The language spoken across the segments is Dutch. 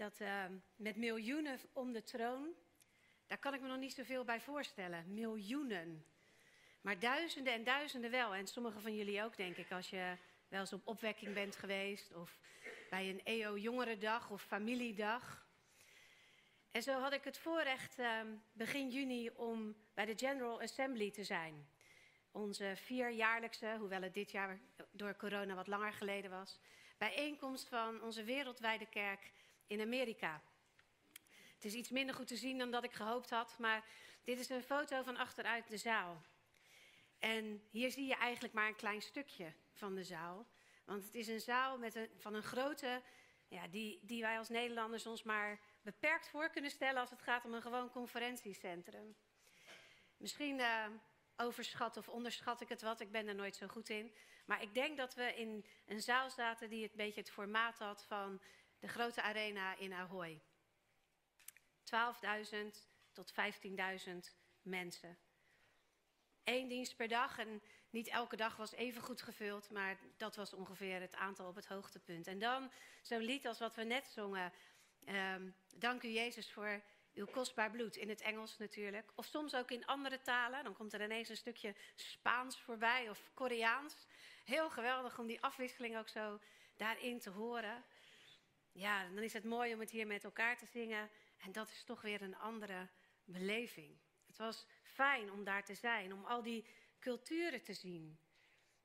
Dat uh, met miljoenen om de troon, daar kan ik me nog niet zoveel bij voorstellen. Miljoenen. Maar duizenden en duizenden wel. En sommige van jullie ook, denk ik, als je wel eens op opwekking bent geweest. Of bij een EO Jongerendag of familiedag. En zo had ik het voorrecht uh, begin juni om bij de General Assembly te zijn. Onze vierjaarlijkse, hoewel het dit jaar door corona wat langer geleden was, bijeenkomst van onze wereldwijde kerk in Amerika. Het is iets minder goed te zien dan dat ik gehoopt had, maar dit is een foto van achteruit de zaal. En hier zie je eigenlijk maar een klein stukje van de zaal. Want het is een zaal met een, van een grote, ja, die, die wij als Nederlanders ons maar beperkt voor kunnen stellen als het gaat om een gewoon conferentiecentrum. Misschien uh, overschat of onderschat ik het wat, ik ben er nooit zo goed in. Maar ik denk dat we in een zaal zaten die een beetje het formaat had van de grote arena in Ahoy. 12.000 tot 15.000 mensen. Eén dienst per dag en niet elke dag was even goed gevuld, maar dat was ongeveer het aantal op het hoogtepunt. En dan zo'n lied als wat we net zongen. Um, dank u Jezus voor uw kostbaar bloed. In het Engels natuurlijk. Of soms ook in andere talen. Dan komt er ineens een stukje Spaans voorbij of Koreaans. Heel geweldig om die afwisseling ook zo daarin te horen. Ja, dan is het mooi om het hier met elkaar te zingen. En dat is toch weer een andere beleving. Het was fijn om daar te zijn, om al die culturen te zien.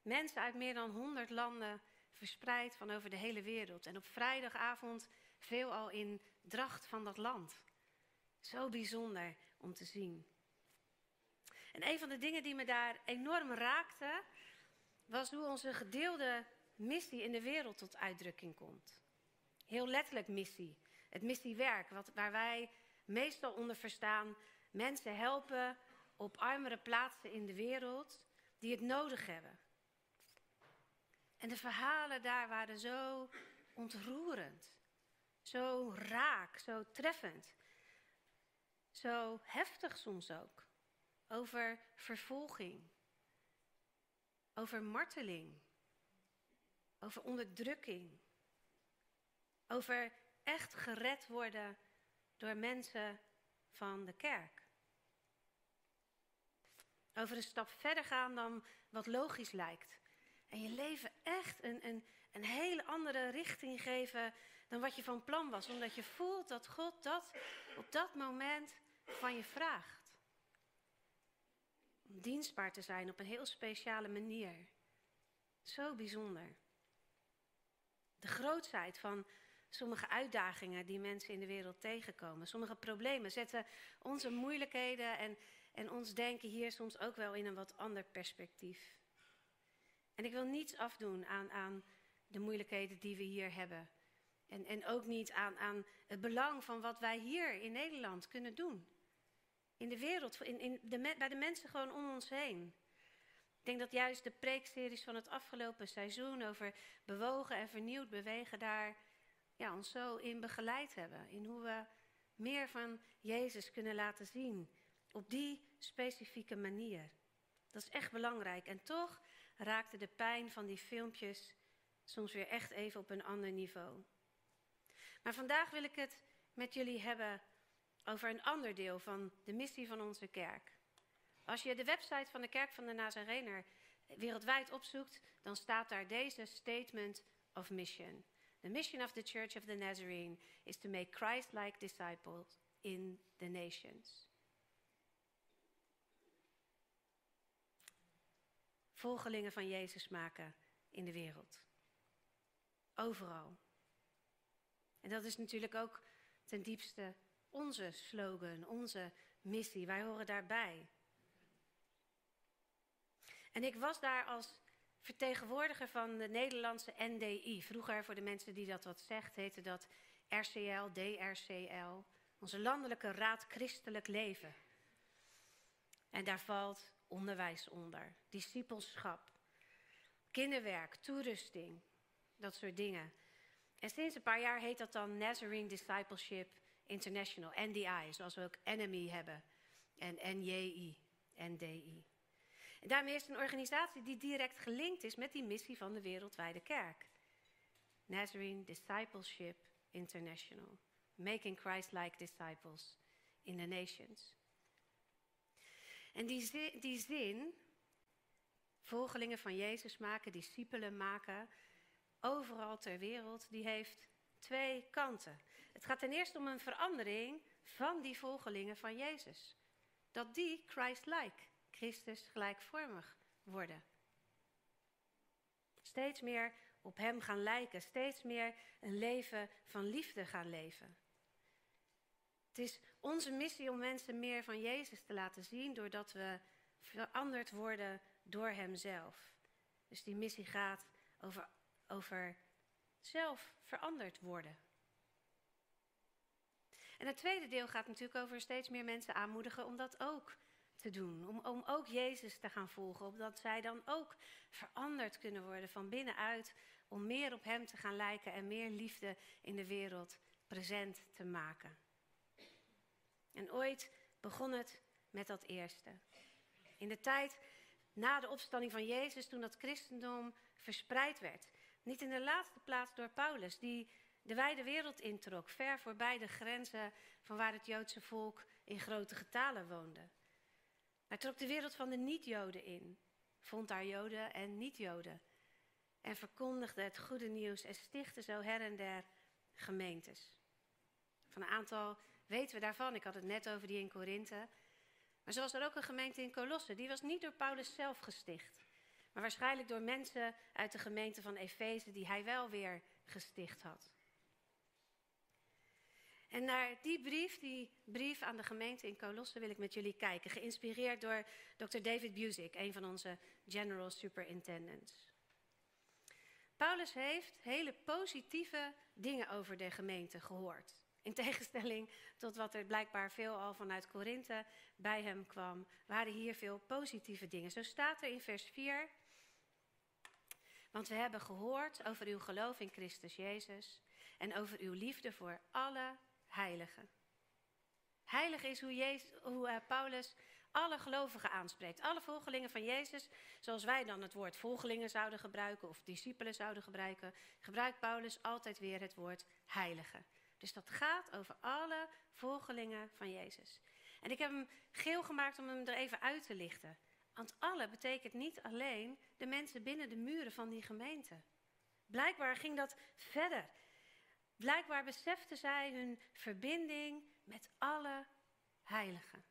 Mensen uit meer dan 100 landen verspreid van over de hele wereld. En op vrijdagavond veelal in dracht van dat land. Zo bijzonder om te zien. En een van de dingen die me daar enorm raakte, was hoe onze gedeelde missie in de wereld tot uitdrukking komt. Heel letterlijk missie. Het missiewerk, wat, waar wij meestal onder verstaan mensen helpen op armere plaatsen in de wereld die het nodig hebben. En de verhalen daar waren zo ontroerend, zo raak, zo treffend, zo heftig soms ook. Over vervolging, over marteling, over onderdrukking, over echt gered worden door mensen van de kerk. Over een stap verder gaan dan wat logisch lijkt. En je leven echt een, een, een hele andere richting geven dan wat je van plan was. Omdat je voelt dat God dat op dat moment van je vraagt. Om dienstbaar te zijn op een heel speciale manier. Zo bijzonder. De grootheid van sommige uitdagingen die mensen in de wereld tegenkomen. Sommige problemen zetten onze moeilijkheden en, en ons denken hier soms ook wel in een wat ander perspectief. En ik wil niets afdoen aan, aan de moeilijkheden die we hier hebben. En, en ook niet aan, aan het belang van wat wij hier in Nederland kunnen doen. In de wereld, in, in de, bij de mensen gewoon om ons heen. Ik denk dat juist de preekseries van het afgelopen seizoen over bewogen en vernieuwd bewegen daar ja, ons zo in begeleid hebben. In hoe we meer van Jezus kunnen laten zien. Op die specifieke manier. Dat is echt belangrijk. En toch raakte de pijn van die filmpjes soms weer echt even op een ander niveau. Maar vandaag wil ik het met jullie hebben over een ander deel van de missie van onze kerk. Als je de website van de Kerk van de Nazarener wereldwijd opzoekt, dan staat daar deze statement of mission. The mission of the Church of the Nazarene is to make Christ like disciples in the nations. Volgelingen van Jezus maken in de wereld. Overal. En dat is natuurlijk ook ten diepste onze slogan, onze missie. Wij horen daarbij. En ik was daar als vertegenwoordiger van de Nederlandse NDI. Vroeger, voor de mensen die dat wat zegt, heette dat RCL, DRCL. Onze Landelijke Raad Christelijk Leven. En daar valt onderwijs onder, discipelschap, kinderwerk, toerusting, dat soort dingen. En sinds een paar jaar heet dat dan Nazarene Discipleship International, NDI, zoals we ook Enemy hebben. En NJI, NDI. Daarmee is het een organisatie die direct gelinkt is met die missie van de wereldwijde kerk. Nazarene Discipleship International. making Christ-like disciples in the nations. En die zin, die zin, volgelingen van Jezus maken, discipelen maken, overal ter wereld, die heeft twee kanten. Het gaat ten eerste om een verandering van die volgelingen van Jezus. Dat die Christ-like, Christus gelijkvormig worden. Steeds meer op Hem gaan lijken, steeds meer een leven van liefde gaan leven. Het is onze missie om mensen meer van Jezus te laten zien doordat we veranderd worden door Hemzelf. Dus die missie gaat over, over zelf veranderd worden. En het tweede deel gaat natuurlijk over steeds meer mensen aanmoedigen om dat ook te doen. Om, om ook Jezus te gaan volgen. Opdat zij dan ook veranderd kunnen worden van binnenuit. Om meer op Hem te gaan lijken en meer liefde in de wereld present te maken. En ooit begon het met dat eerste. In de tijd na de opstanding van Jezus, toen dat christendom verspreid werd. Niet in de laatste plaats door Paulus, die de wijde wereld introk, ver voorbij de grenzen van waar het Joodse volk in grote getalen woonde. Hij trok de wereld van de niet-Joden in, vond daar Joden en niet-Joden. En verkondigde het goede nieuws en stichtte zo her en der gemeentes. Van een aantal weten we daarvan. Ik had het net over die in Korinthe. Maar zo was er ook een gemeente in Colosse. Die was niet door Paulus zelf gesticht. Maar waarschijnlijk door mensen uit de gemeente van Efeze die hij wel weer gesticht had. En naar die brief, die brief aan de gemeente in Colosse, wil ik met jullie kijken. Geïnspireerd door Dr. David Busick, een van onze General Superintendents. Paulus heeft hele positieve dingen over de gemeente gehoord. In tegenstelling tot wat er blijkbaar veel al vanuit Korinthe bij hem kwam, waren hier veel positieve dingen. Zo staat er in vers 4. Want we hebben gehoord over uw geloof in Christus Jezus en over uw liefde voor alle heiligen. Heilig is hoe, Jezus, hoe uh, Paulus alle gelovigen aanspreekt. Alle volgelingen van Jezus, zoals wij dan het woord volgelingen zouden gebruiken of discipelen zouden gebruiken, gebruikt Paulus altijd weer het woord heilige. Dus dat gaat over alle volgelingen van Jezus. En ik heb hem geel gemaakt om hem er even uit te lichten. Want alle betekent niet alleen de mensen binnen de muren van die gemeente. Blijkbaar ging dat verder. Blijkbaar beseften zij hun verbinding met alle heiligen.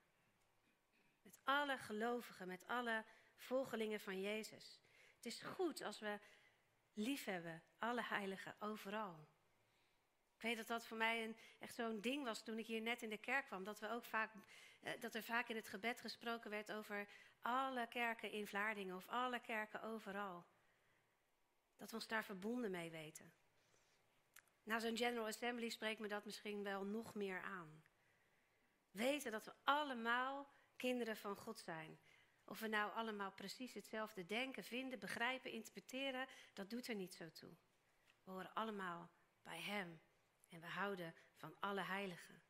Met alle gelovigen, met alle volgelingen van Jezus. Het is goed als we liefhebben, alle heiligen, overal. Ik weet dat dat voor mij een, echt zo'n ding was toen ik hier net in de kerk kwam. Dat, we ook vaak, eh, dat er vaak in het gebed gesproken werd over alle kerken in Vlaardingen of alle kerken overal. Dat we ons daar verbonden mee weten. Na zo'n General Assembly spreekt me dat misschien wel nog meer aan. Weten dat we allemaal kinderen van God zijn. Of we nou allemaal precies hetzelfde denken, vinden, begrijpen, interpreteren, dat doet er niet zo toe. We horen allemaal bij Hem en we houden van alle heiligen.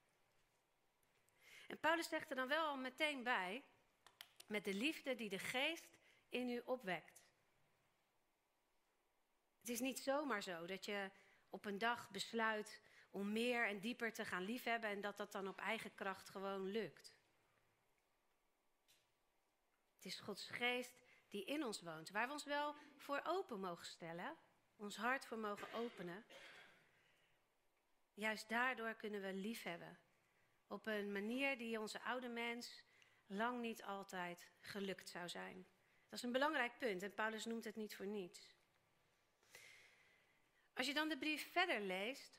En Paulus zegt er dan wel al meteen bij, met de liefde die de geest in u opwekt. Het is niet zomaar zo dat je op een dag besluit om meer en dieper te gaan liefhebben en dat dat dan op eigen kracht gewoon lukt. Het is Gods geest die in ons woont, waar we ons wel voor open mogen stellen, ons hart voor mogen openen. Juist daardoor kunnen we liefhebben. Op een manier die onze oude mens lang niet altijd gelukt zou zijn. Dat is een belangrijk punt en Paulus noemt het niet voor niets. Als je dan de brief verder leest,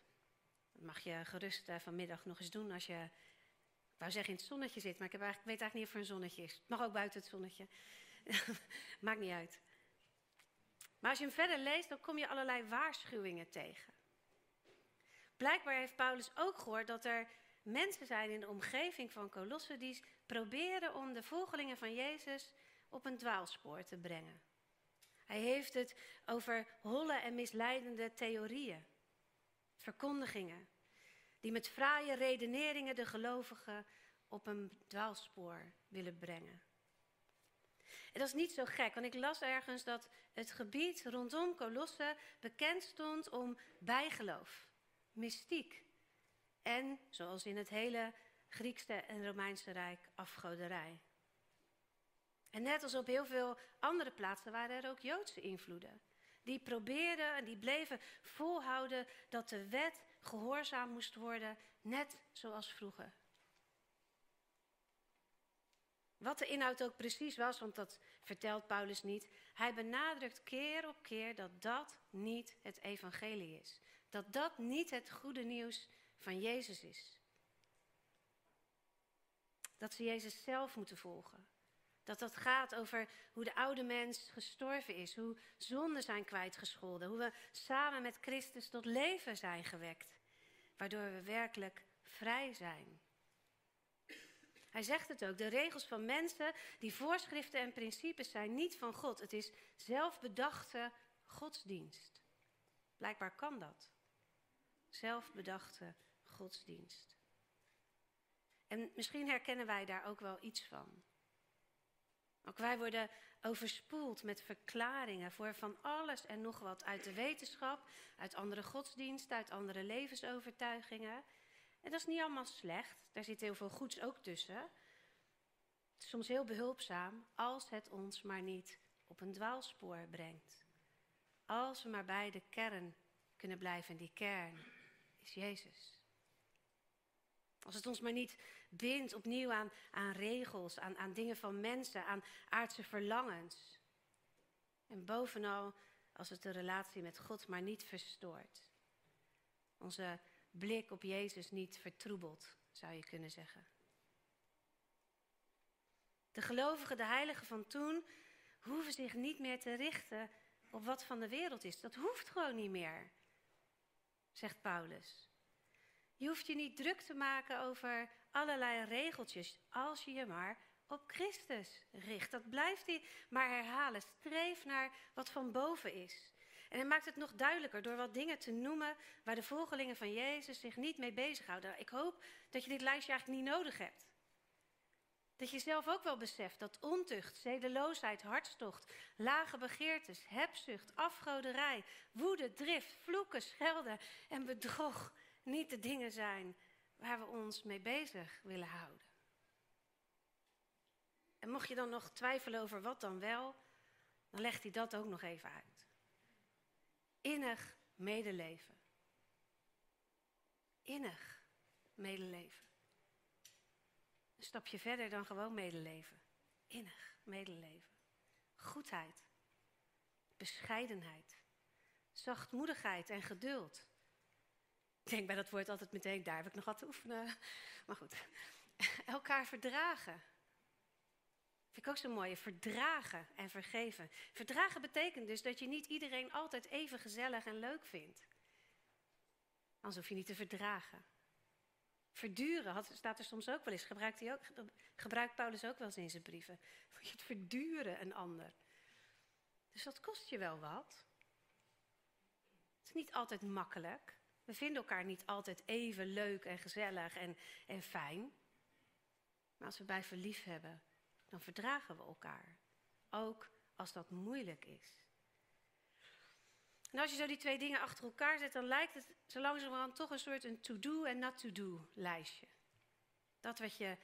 dat mag je gerust uh, vanmiddag nog eens doen als je, ik wou zeggen in het zonnetje zit, maar ik, heb weet eigenlijk niet of er een zonnetje is. Het mag ook buiten het zonnetje. Maakt niet uit. Maar als je hem verder leest, dan kom je allerlei waarschuwingen tegen. Blijkbaar heeft Paulus ook gehoord dat er mensen zijn in de omgeving van Colosse die proberen om de volgelingen van Jezus op een dwaalspoor te brengen. Hij heeft het over holle en misleidende theorieën, verkondigingen, die met fraaie redeneringen de gelovigen op een dwaalspoor willen brengen. En dat is niet zo gek, want ik las ergens dat het gebied rondom Colosse bekend stond om bijgeloof, mystiek En, zoals in het hele Griekse en Romeinse Rijk, afgoderij. En net als op heel veel andere plaatsen waren er ook Joodse invloeden. Die probeerden en die bleven volhouden dat de wet gehoorzaam moest worden, net zoals vroeger. Wat de inhoud ook precies was, want dat vertelt Paulus niet. Hij benadrukt keer op keer dat dat niet het evangelie is. Dat dat niet het goede nieuws van Jezus is. Dat ze Jezus zelf moeten volgen. Dat dat gaat over hoe de oude mens gestorven is, hoe zonden zijn kwijtgescholden, hoe we samen met Christus tot leven zijn gewekt, waardoor we werkelijk vrij zijn. Hij zegt het ook, de regels van mensen, die voorschriften en principes zijn niet van God. Het is zelfbedachte godsdienst. Blijkbaar kan dat. Zelfbedachte godsdienst. En misschien herkennen wij daar ook wel iets van. Ook wij worden overspoeld met verklaringen voor van alles en nog wat uit de wetenschap, uit andere godsdiensten, uit andere levensovertuigingen. En dat is niet allemaal slecht, daar zit heel veel goeds ook tussen. Het is soms heel behulpzaam als het ons maar niet op een dwaalspoor brengt. Als we maar bij de kern kunnen blijven, die kern is Jezus. Als het ons maar niet bindt opnieuw aan, aan regels, aan, aan dingen van mensen, aan aardse verlangens. En bovenal als het de relatie met God maar niet verstoort. Onze blik op Jezus niet vertroebelt, zou je kunnen zeggen. De gelovigen, de heiligen van toen, hoeven zich niet meer te richten op wat van de wereld is. Dat hoeft gewoon niet meer, zegt Paulus. Je hoeft je niet druk te maken over allerlei regeltjes als je je maar op Christus richt. Dat blijft hij maar herhalen. Streef naar wat van boven is. En hij maakt het nog duidelijker door wat dingen te noemen waar de volgelingen van Jezus zich niet mee bezighouden. Ik hoop dat je dit lijstje eigenlijk niet nodig hebt. Dat je zelf ook wel beseft dat ontucht, zedeloosheid, hartstocht, lage begeertes, hebzucht, afgoderij, woede, drift, vloeken, schelden en bedrog niet de dingen zijn waar we ons mee bezig willen houden. En mocht je dan nog twijfelen over wat dan wel, dan legt hij dat ook nog even uit. Innig medeleven. Innig medeleven. Een stapje verder dan gewoon medeleven. Innig medeleven. Goedheid. Bescheidenheid. Zachtmoedigheid en geduld. Ik denk bij dat woord altijd meteen, daar heb ik nog wat te oefenen. Maar goed. Elkaar verdragen. Vind ik ook zo mooi. Verdragen en vergeven. Verdragen betekent dus dat je niet iedereen altijd even gezellig en leuk vindt. Anders hoef je niet te verdragen. Verduren staat er soms ook wel eens. Gebruikt, hij ook, gebruikt Paulus ook wel eens in zijn brieven. Je het verduren een ander. Dus dat kost je wel wat. Het is niet altijd makkelijk. We vinden elkaar niet altijd even leuk en gezellig en, en fijn. Maar als we bij verlief hebben, dan verdragen we elkaar. Ook als dat moeilijk is. En als je zo die twee dingen achter elkaar zet, dan lijkt het zo langzamerhand toch een soort een to-do en not to-do lijstje. Dat wat je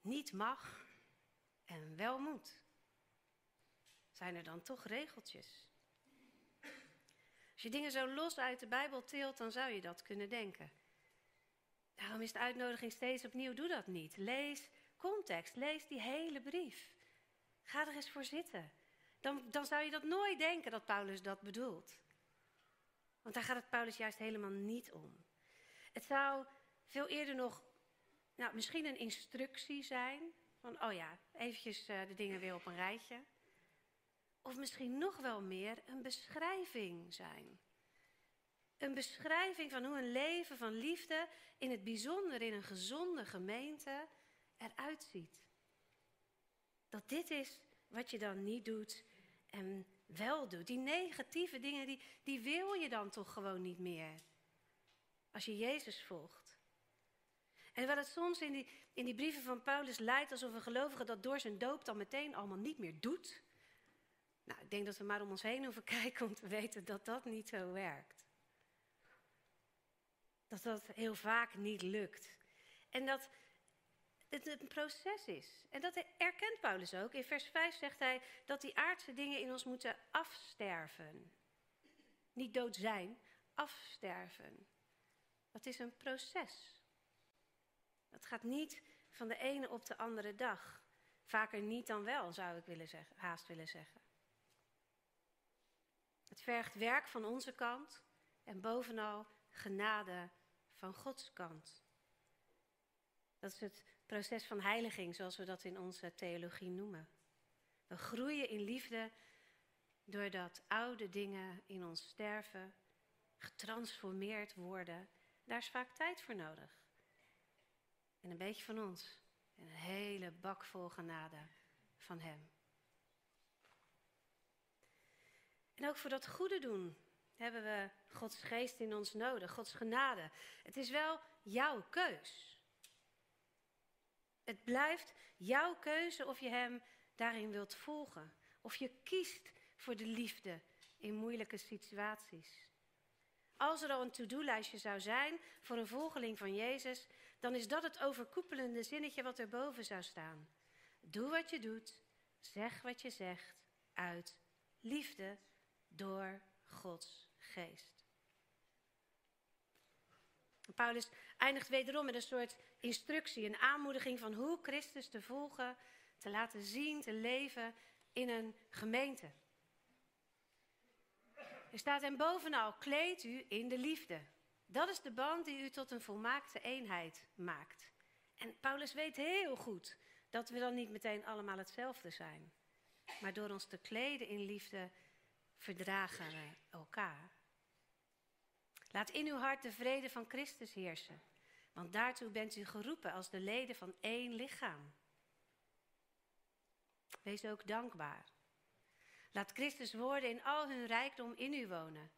niet mag en wel moet. Zijn er dan toch regeltjes? Als je dingen zo los uit de Bijbel tilt, dan zou je dat kunnen denken. Daarom is de uitnodiging steeds opnieuw: doe dat niet. Lees context, lees die hele brief. Ga er eens voor zitten. Dan, dan zou je dat nooit denken dat Paulus dat bedoelt. Want daar gaat het Paulus juist helemaal niet om. Het zou veel eerder nog, nou, misschien een instructie zijn. Van, oh ja, eventjes uh, de dingen weer op een rijtje. Of misschien nog wel meer een beschrijving zijn. Een beschrijving van hoe een leven van liefde, in het bijzonder in een gezonde gemeente, eruit ziet. Dat dit is wat je dan niet doet en wel doet. Die negatieve dingen, die, die wil je dan toch gewoon niet meer. Als je Jezus volgt. En wat het soms in die, in die brieven van Paulus lijkt alsof een gelovige dat door zijn doop dan meteen allemaal niet meer doet. Nou, ik denk dat we maar om ons heen hoeven kijken om te weten dat dat niet zo werkt. dat dat heel vaak niet lukt. En dat het een proces is. En dat erkent Paulus ook. In vers 5 zegt hij dat die aardse dingen in ons moeten afsterven. Niet dood zijn, afsterven. Dat is een proces. Dat gaat niet van de ene op de andere dag. Vaker niet dan wel, zou ik willen zeggen, haast willen zeggen. Het vergt werk van onze kant en bovenal genade van Gods kant. Dat is het proces van heiliging, zoals we dat in onze theologie noemen. We groeien in liefde doordat oude dingen in ons sterven, getransformeerd worden. Daar is vaak tijd voor nodig. En een beetje van ons. En een hele bak vol genade van Hem. En ook voor dat goede doen hebben we Gods geest in ons nodig, Gods genade. Het is wel jouw keus. Het blijft jouw keuze of je Hem daarin wilt volgen. Of je kiest voor de liefde in moeilijke situaties. Als er al een to-do-lijstje zou zijn voor een volgeling van Jezus, dan is dat het overkoepelende zinnetje wat erboven zou staan. Doe wat je doet, zeg wat je zegt, uit liefde door Gods geest. Paulus eindigt wederom met een soort instructie, een aanmoediging van hoe Christus te volgen, te laten zien, te leven in een gemeente. Er staat en bovenal, kleed u in de liefde. Dat is de band die u tot een volmaakte eenheid maakt. En Paulus weet heel goed dat we dan niet meteen allemaal hetzelfde zijn. Maar door ons te kleden in liefde verdragen we elkaar. Laat in uw hart de vrede van Christus heersen, want daartoe bent u geroepen als de leden van één lichaam. Wees ook dankbaar. Laat Christus woorden in al hun rijkdom in u wonen.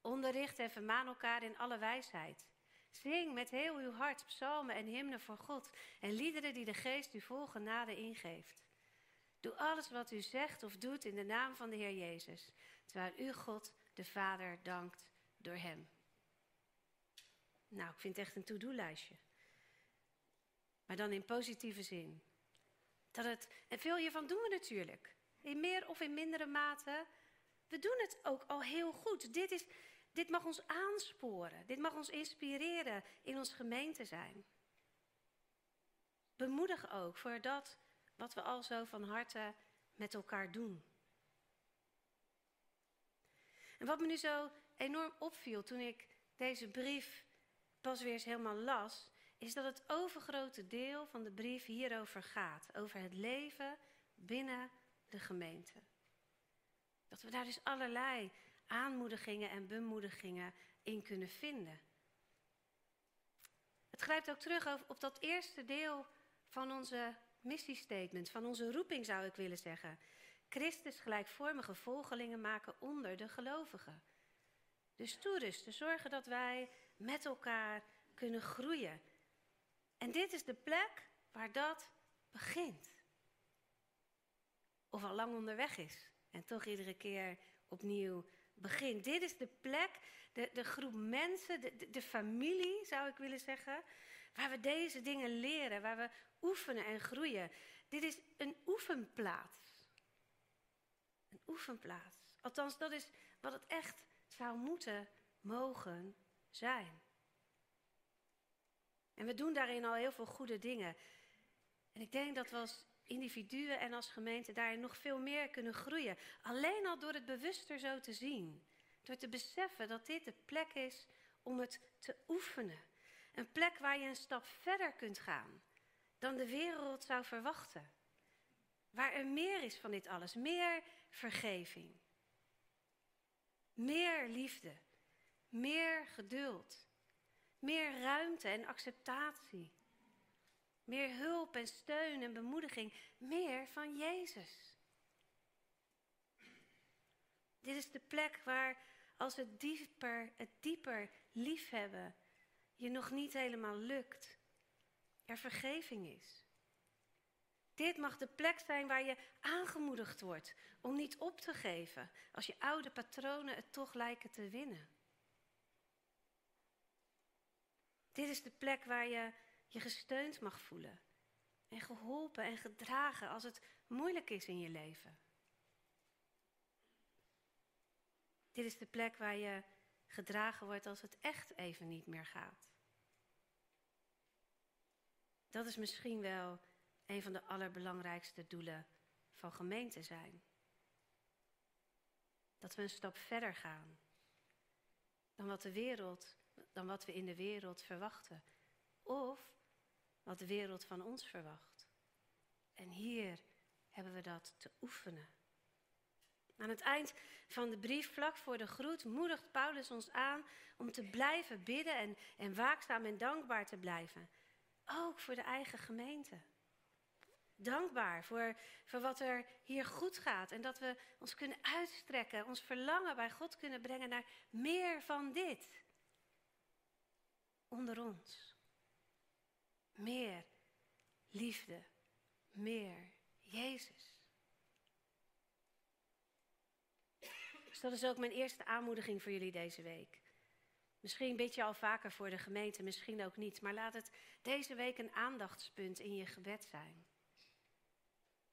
Onderricht en vermaan elkaar in alle wijsheid. Zing met heel uw hart psalmen en hymnen voor God en liederen die de geest u vol genade ingeeft. Doe alles wat u zegt of doet in de naam van de Heer Jezus, terwijl u God de Vader dankt door Hem. Nou, ik vind het echt een to-do-lijstje. Maar dan in positieve zin. Dat het, en veel hiervan doen we natuurlijk. In meer of in mindere mate. We doen het ook al heel goed. Dit, is, dit mag ons aansporen. Dit mag ons inspireren in ons gemeente zijn. Bemoedig ook voor dat wat we al zo van harte met elkaar doen. En wat me nu zo enorm opviel toen ik deze brief pas weer eens helemaal las, is dat het overgrote deel van de brief hierover gaat. Over het leven binnen de gemeente. Dat we daar dus allerlei aanmoedigingen en bemoedigingen in kunnen vinden. Het grijpt ook terug op dat eerste deel van onze missiestatement, van onze roeping zou ik willen zeggen. Christus gelijkvormige volgelingen maken onder de gelovigen. Dus toerusten, zorgen dat wij met elkaar kunnen groeien. En dit is de plek waar dat begint. Of al lang onderweg is en toch iedere keer opnieuw begint. Dit is de plek, de, de groep mensen, de, de familie zou ik willen zeggen, waar we deze dingen leren, waar we oefenen en groeien. Dit is een oefenplaats. Een oefenplaats. Althans, dat is wat het echt zou moeten mogen zijn. En we doen daarin al heel veel goede dingen. En ik denk dat we als individuen en als gemeente daarin nog veel meer kunnen groeien. Alleen al door het bewuster zo te zien. Door te beseffen dat dit de plek is om het te oefenen. Een plek waar je een stap verder kunt gaan dan de wereld zou verwachten. Waar er meer is van dit alles. Meer vergeving. Meer liefde. Meer geduld. Meer ruimte en acceptatie. Meer hulp en steun en bemoediging. Meer van Jezus. Dit is de plek waar als het dieper, het dieper liefhebben je nog niet helemaal lukt, er vergeving is. Dit mag de plek zijn waar je aangemoedigd wordt om niet op te geven als je oude patronen het toch lijken te winnen. Dit is de plek waar je je gesteund mag voelen. En geholpen en gedragen als het moeilijk is in je leven. Dit is de plek waar je gedragen wordt als het echt even niet meer gaat. Dat is misschien wel een van de allerbelangrijkste doelen van gemeente zijn. Dat we een stap verder gaan dan wat, de wereld, dan wat we in de wereld verwachten. Of wat de wereld van ons verwacht. En hier hebben we dat te oefenen. Aan het eind van de brief, vlak voor de groet, moedigt Paulus ons aan om te blijven bidden en, en waakzaam en dankbaar te blijven. Ook voor de eigen gemeente. Dankbaar voor, voor wat er hier goed gaat en dat we ons kunnen uitstrekken, ons verlangen bij God kunnen brengen naar meer van dit. Onder ons. Meer liefde, meer Jezus. Dus dat is ook mijn eerste aanmoediging voor jullie deze week. Misschien bid je al vaker voor de gemeente, misschien ook niet. Maar laat het deze week een aandachtspunt in je gebed zijn.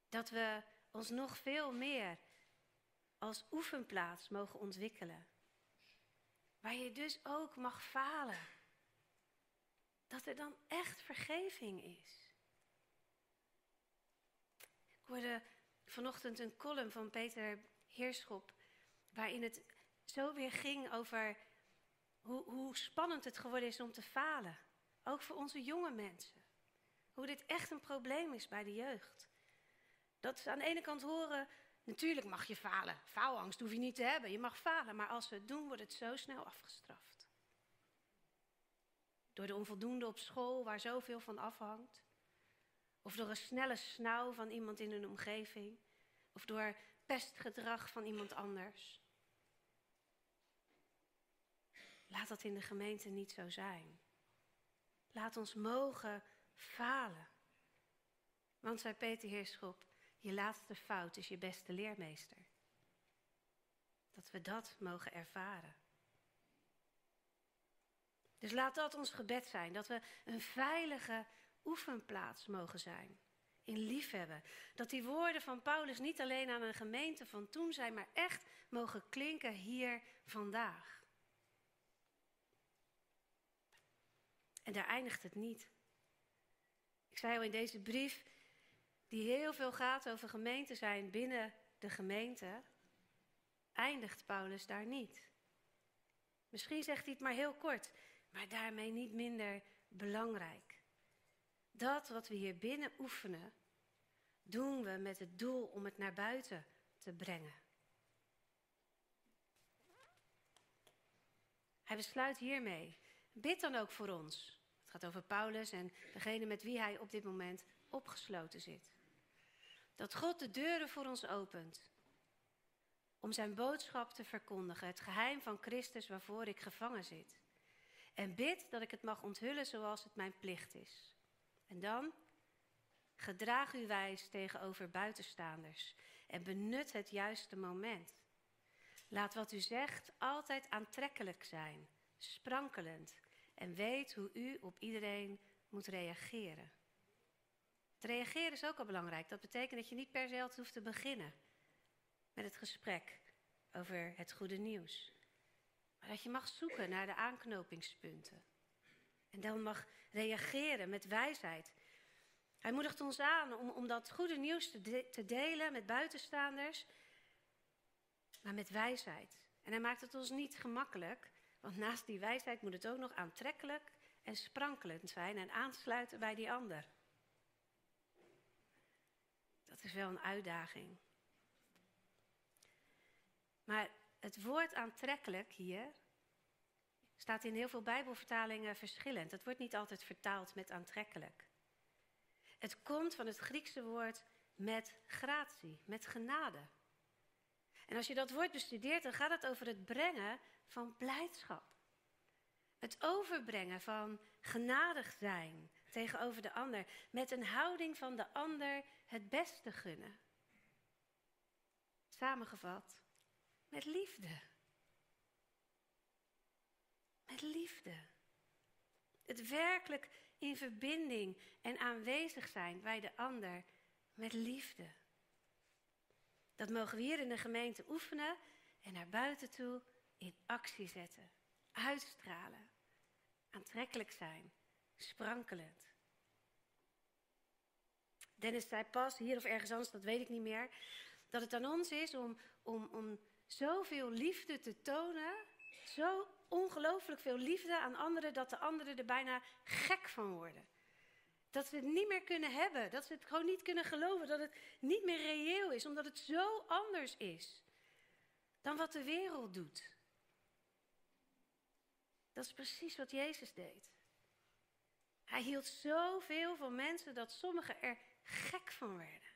Dat we ons nog veel meer als oefenplaats mogen ontwikkelen. Waar je dus ook mag falen. Dat er dan echt vergeving is. Ik hoorde vanochtend een column van Peter Heerschop waarin het zo weer ging over hoe, hoe spannend het geworden is om te falen. Ook voor onze jonge mensen. Hoe dit echt een probleem is bij de jeugd. Dat ze aan de ene kant horen, natuurlijk mag je falen. Faalangst hoef je niet te hebben, je mag falen. Maar als we het doen, wordt het zo snel afgestraft. Door de onvoldoende op school, waar zoveel van afhangt. Of door een snelle snauw van iemand in een omgeving. Of door pestgedrag van iemand anders. Laat dat in de gemeente niet zo zijn. Laat ons mogen falen. Want, zei Peter Heerschop, je laatste fout is je beste leermeester. Dat we dat mogen ervaren. Dus laat dat ons gebed zijn, dat we een veilige oefenplaats mogen zijn. In liefhebben. Dat die woorden van Paulus niet alleen aan een gemeente van toen zijn, maar echt mogen klinken hier vandaag. En daar eindigt het niet. Ik zei al in deze brief, die heel veel gaat over gemeente zijn binnen de gemeente, eindigt Paulus daar niet. Misschien zegt hij het maar heel kort, maar daarmee niet minder belangrijk. Dat wat we hier binnen oefenen, doen we met het doel om het naar buiten te brengen. Hij besluit hiermee Bid dan ook voor ons. Het gaat over Paulus en degene met wie hij op dit moment opgesloten zit. Dat God de deuren voor ons opent. Om zijn boodschap te verkondigen, het geheim van Christus waarvoor ik gevangen zit. En bid dat ik het mag onthullen zoals het mijn plicht is. En dan, gedraag u wijs tegenover buitenstaanders en benut het juiste moment. Laat wat u zegt altijd aantrekkelijk zijn, sprankelend en weet hoe u op iedereen moet reageren. Het reageren is ook al belangrijk. Dat betekent dat je niet per se altijd hoeft te beginnen met het gesprek over het goede nieuws. Maar dat je mag zoeken naar de aanknopingspunten. En dan mag reageren met wijsheid. Hij moedigt ons aan om, om dat goede nieuws te, te delen met buitenstaanders, maar met wijsheid. En hij maakt het ons niet gemakkelijk, want naast die wijsheid moet het ook nog aantrekkelijk en sprankelend zijn en aansluiten bij die ander. Dat is wel een uitdaging. Maar het woord aantrekkelijk hier staat in heel veel Bijbelvertalingen verschillend. Het wordt niet altijd vertaald met aantrekkelijk. Het komt van het Griekse woord met gratie, met genade. En als je dat woord bestudeert, dan gaat het over het brengen van blijdschap. Het overbrengen van genadig zijn tegenover de ander. Met een houding van de ander het beste gunnen. Samengevat, met liefde. Met liefde. Het werkelijk in verbinding en aanwezig zijn bij de ander met liefde. Dat mogen we hier in de gemeente oefenen en naar buiten toe in actie zetten. Uitstralen. Aantrekkelijk zijn. Sprankelend. Dennis zei pas, hier of ergens anders, dat weet ik niet meer, dat het aan ons is om, om, om zoveel liefde te tonen, zo ongelooflijk veel liefde aan anderen, dat de anderen er bijna gek van worden. Dat ze het niet meer kunnen hebben, dat ze het gewoon niet kunnen geloven, dat het niet meer reëel is, omdat het zo anders is dan wat de wereld doet. Dat is precies wat Jezus deed. Hij hield zoveel van mensen dat sommigen er gek van werden.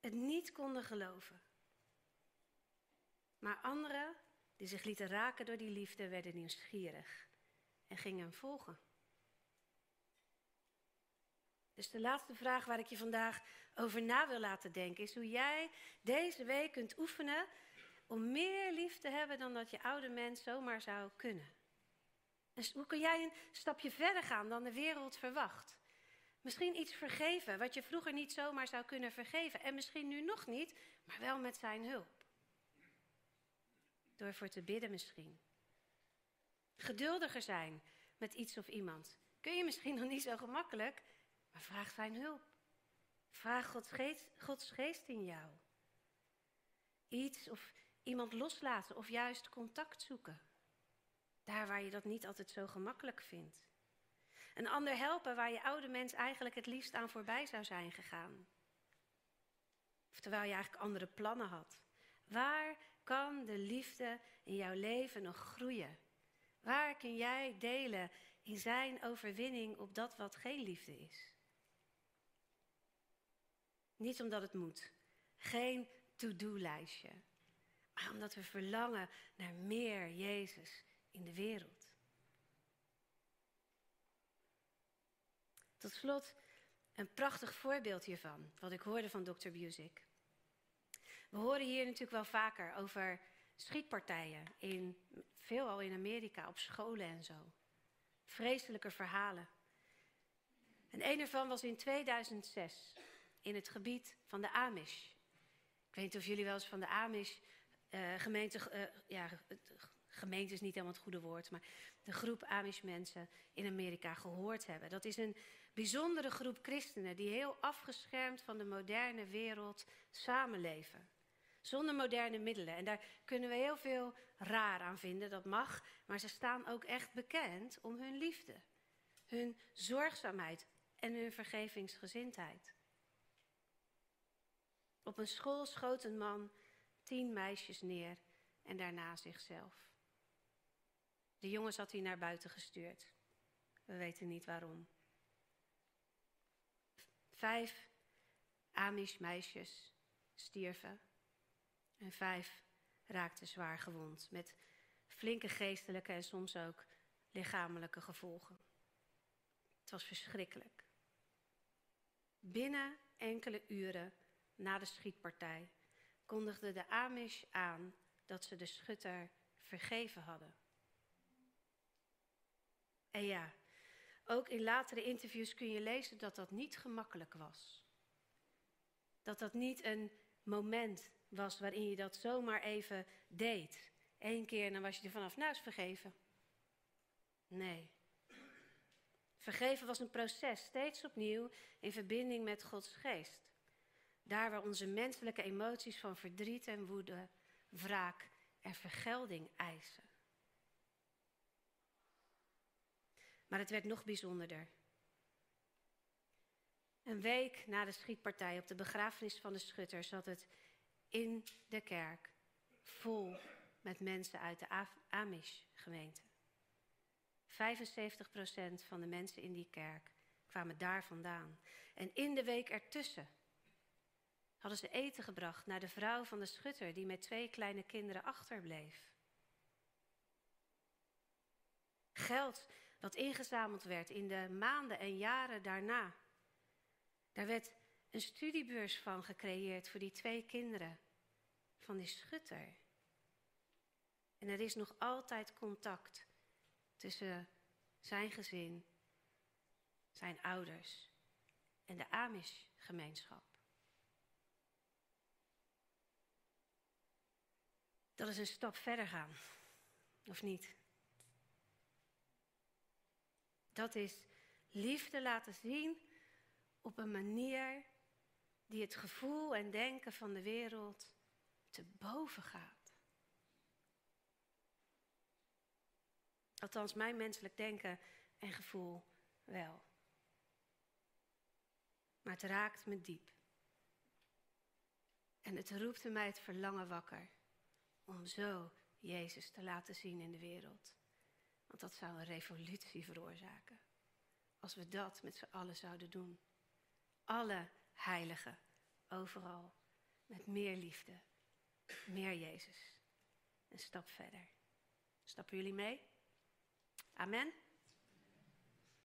Het niet konden geloven. Maar anderen, die zich lieten raken door die liefde, werden nieuwsgierig en gingen hem volgen. Dus de laatste vraag waar ik je vandaag over na wil laten denken is hoe jij deze week kunt oefenen om meer lief te hebben dan dat je oude mens zomaar zou kunnen. Dus hoe kun jij een stapje verder gaan dan de wereld verwacht? Misschien iets vergeven wat je vroeger niet zomaar zou kunnen vergeven. En misschien nu nog niet, maar wel met zijn hulp. Door voor te bidden misschien. Geduldiger zijn met iets of iemand. Kun je misschien nog niet zo gemakkelijk, maar vraag zijn hulp. Vraag Gods geest, Gods geest in jou. Iets of iemand loslaten of juist contact zoeken. Daar waar je dat niet altijd zo gemakkelijk vindt. Een ander helpen waar je oude mens eigenlijk het liefst aan voorbij zou zijn gegaan. Of terwijl je eigenlijk andere plannen had. Waar kan de liefde in jouw leven nog groeien? Waar kun jij delen in zijn overwinning op dat wat geen liefde is? Niet omdat het moet. Geen to-do-lijstje. Omdat we verlangen naar meer Jezus in de wereld. Tot slot een prachtig voorbeeld hiervan, wat ik hoorde van Dr. Busick. We horen hier natuurlijk wel vaker over schietpartijen, in, veelal in Amerika, op scholen en zo. Vreselijke verhalen. En een ervan was in 2006 in het gebied van de Amish. Ik weet niet of jullie wel eens van de Amish uh, gemeente, uh, ja, gemeente is niet helemaal het goede woord, maar de groep Amish mensen in Amerika gehoord hebben. Dat is een bijzondere groep christenen die heel afgeschermd van de moderne wereld samenleven. Zonder moderne middelen. En daar kunnen we heel veel raar aan vinden, dat mag. Maar ze staan ook echt bekend om hun liefde, hun zorgzaamheid en hun vergevingsgezindheid. Op een school schoot een man tien meisjes neer en daarna zichzelf. De jongens had hij naar buiten gestuurd. We weten niet waarom. Vijf Amish meisjes stierven en vijf raakten zwaar gewond met flinke geestelijke en soms ook lichamelijke gevolgen. Het was verschrikkelijk. Binnen enkele uren na de schietpartij kondigde de Amish aan dat ze de schutter vergeven hadden. En ja, ook in latere interviews kun je lezen dat dat niet gemakkelijk was. Dat dat niet een moment was waarin je dat zomaar even deed. Eén keer en dan was je er vanaf, nou is vergeven. Nee. Vergeven was een proces, steeds opnieuw in verbinding met Gods geest. Daar waar onze menselijke emoties van verdriet en woede, wraak en vergelding eisen. Maar het werd nog bijzonderder. Een week na de schietpartij op de begrafenis van de schutter zat het in de kerk vol met mensen uit de Amish-gemeente. 75% van de mensen in die kerk kwamen daar vandaan. En in de week ertussen hadden ze eten gebracht naar de vrouw van de schutter die met twee kleine kinderen achterbleef. Geld dat ingezameld werd in de maanden en jaren daarna. Daar werd een studiebeurs van gecreëerd voor die twee kinderen van die schutter. En er is nog altijd contact tussen zijn gezin, zijn ouders en de Amish-gemeenschap. Dat is een stap verder gaan, of niet? Dat is liefde laten zien op een manier die het gevoel en denken van de wereld te boven gaat. Althans, mijn menselijk denken en gevoel wel. Maar het raakt me diep. En het roept in mij het verlangen wakker om zo Jezus te laten zien in de wereld. Want dat zou een revolutie veroorzaken. Als we dat met z'n allen zouden doen. Alle heiligen, overal, met meer liefde, meer Jezus. Een stap verder. Stappen jullie mee? Amen.